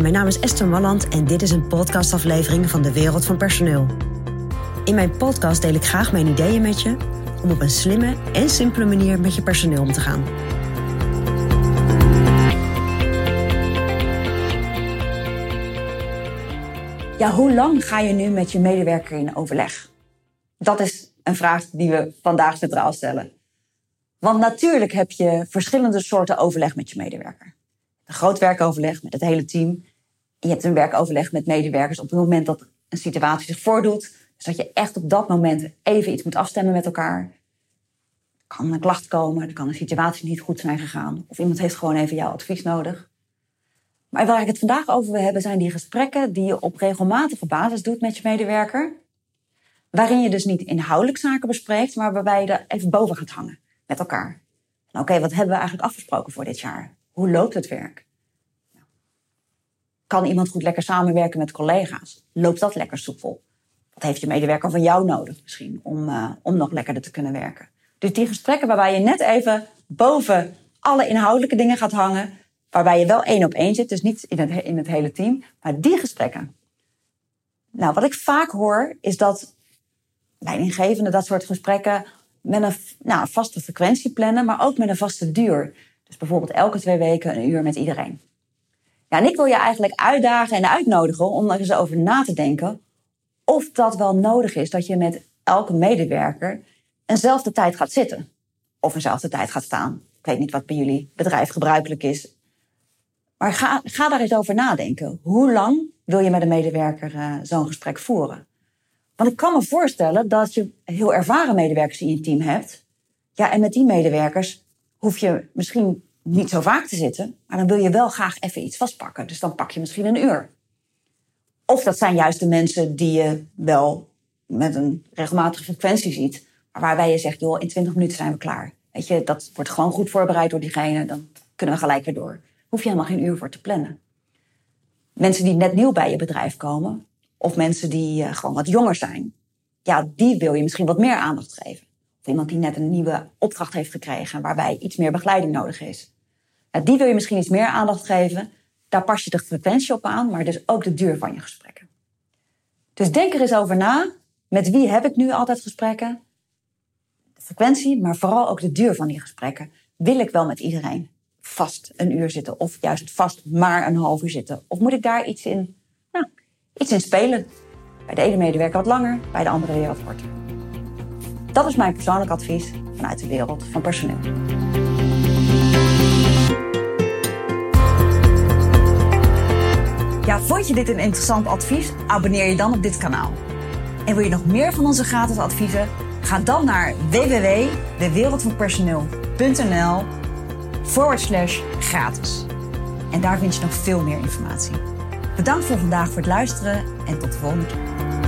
Mijn naam is Esther Malland en dit is een podcastaflevering van de Wereld van Personeel. In mijn podcast deel ik graag mijn ideeën met je om op een slimme en simpele manier met je personeel om te gaan. Ja, hoe lang ga je nu met je medewerker in overleg? Dat is een vraag die we vandaag centraal stellen. Want natuurlijk heb je verschillende soorten overleg met je medewerker. Een groot werkoverleg met het hele team. Je hebt een werkoverleg met medewerkers op het moment dat een situatie zich voordoet. Dus dat je echt op dat moment even iets moet afstemmen met elkaar. Er kan een klacht komen, er kan een situatie niet goed zijn gegaan. Of iemand heeft gewoon even jouw advies nodig. Maar waar ik het vandaag over wil hebben, zijn die gesprekken die je op regelmatige basis doet met je medewerker. Waarin je dus niet inhoudelijk zaken bespreekt, maar waarbij je er even boven gaat hangen met elkaar. Oké, wat hebben we eigenlijk afgesproken voor dit jaar? Hoe loopt het werk? Kan iemand goed lekker samenwerken met collega's? Loopt dat lekker soepel? Wat heeft je medewerker van jou nodig misschien om, uh, om nog lekkerder te kunnen werken? Dus die gesprekken waarbij je net even boven alle inhoudelijke dingen gaat hangen, waarbij je wel één op één zit, dus niet in het, in het hele team, maar die gesprekken. Nou, wat ik vaak hoor is dat leidinggevenden dat soort gesprekken met een nou, vaste frequentie plannen, maar ook met een vaste duur. Dus bijvoorbeeld elke twee weken een uur met iedereen. Ja, en ik wil je eigenlijk uitdagen en uitnodigen om er eens over na te denken of dat wel nodig is dat je met elke medewerker eenzelfde tijd gaat zitten. Of eenzelfde tijd gaat staan. Ik weet niet wat bij jullie bedrijf gebruikelijk is. Maar ga, ga daar eens over nadenken. Hoe lang wil je met een medewerker uh, zo'n gesprek voeren? Want ik kan me voorstellen dat je heel ervaren medewerkers in je team hebt. Ja, en met die medewerkers hoef je misschien niet zo vaak te zitten, maar dan wil je wel graag even iets vastpakken. Dus dan pak je misschien een uur. Of dat zijn juist de mensen die je wel met een regelmatige frequentie ziet, maar waarbij je zegt, joh, in 20 minuten zijn we klaar. Weet je, dat wordt gewoon goed voorbereid door diegene, dan kunnen we gelijk weer door. Hoef je helemaal geen uur voor te plannen. Mensen die net nieuw bij je bedrijf komen, of mensen die uh, gewoon wat jonger zijn, ja, die wil je misschien wat meer aandacht geven. Iemand die net een nieuwe opdracht heeft gekregen waarbij iets meer begeleiding nodig is. Ja, die wil je misschien iets meer aandacht geven. Daar pas je de frequentie op aan, maar dus ook de duur van je gesprekken. Dus denk er eens over na. Met wie heb ik nu altijd gesprekken? De frequentie, maar vooral ook de duur van die gesprekken. Wil ik wel met iedereen vast een uur zitten? Of juist vast maar een half uur zitten? Of moet ik daar iets in, nou, iets in spelen? Bij de ene medewerker wat langer, bij de andere weer wat korter. Dat is mijn persoonlijk advies vanuit de wereld van personeel. Ja, vond je dit een interessant advies? Abonneer je dan op dit kanaal. En wil je nog meer van onze gratis adviezen? Ga dan naar www.dewereldvanpersoneel.nl forward slash gratis. En daar vind je nog veel meer informatie. Bedankt voor vandaag voor het luisteren en tot de volgende keer.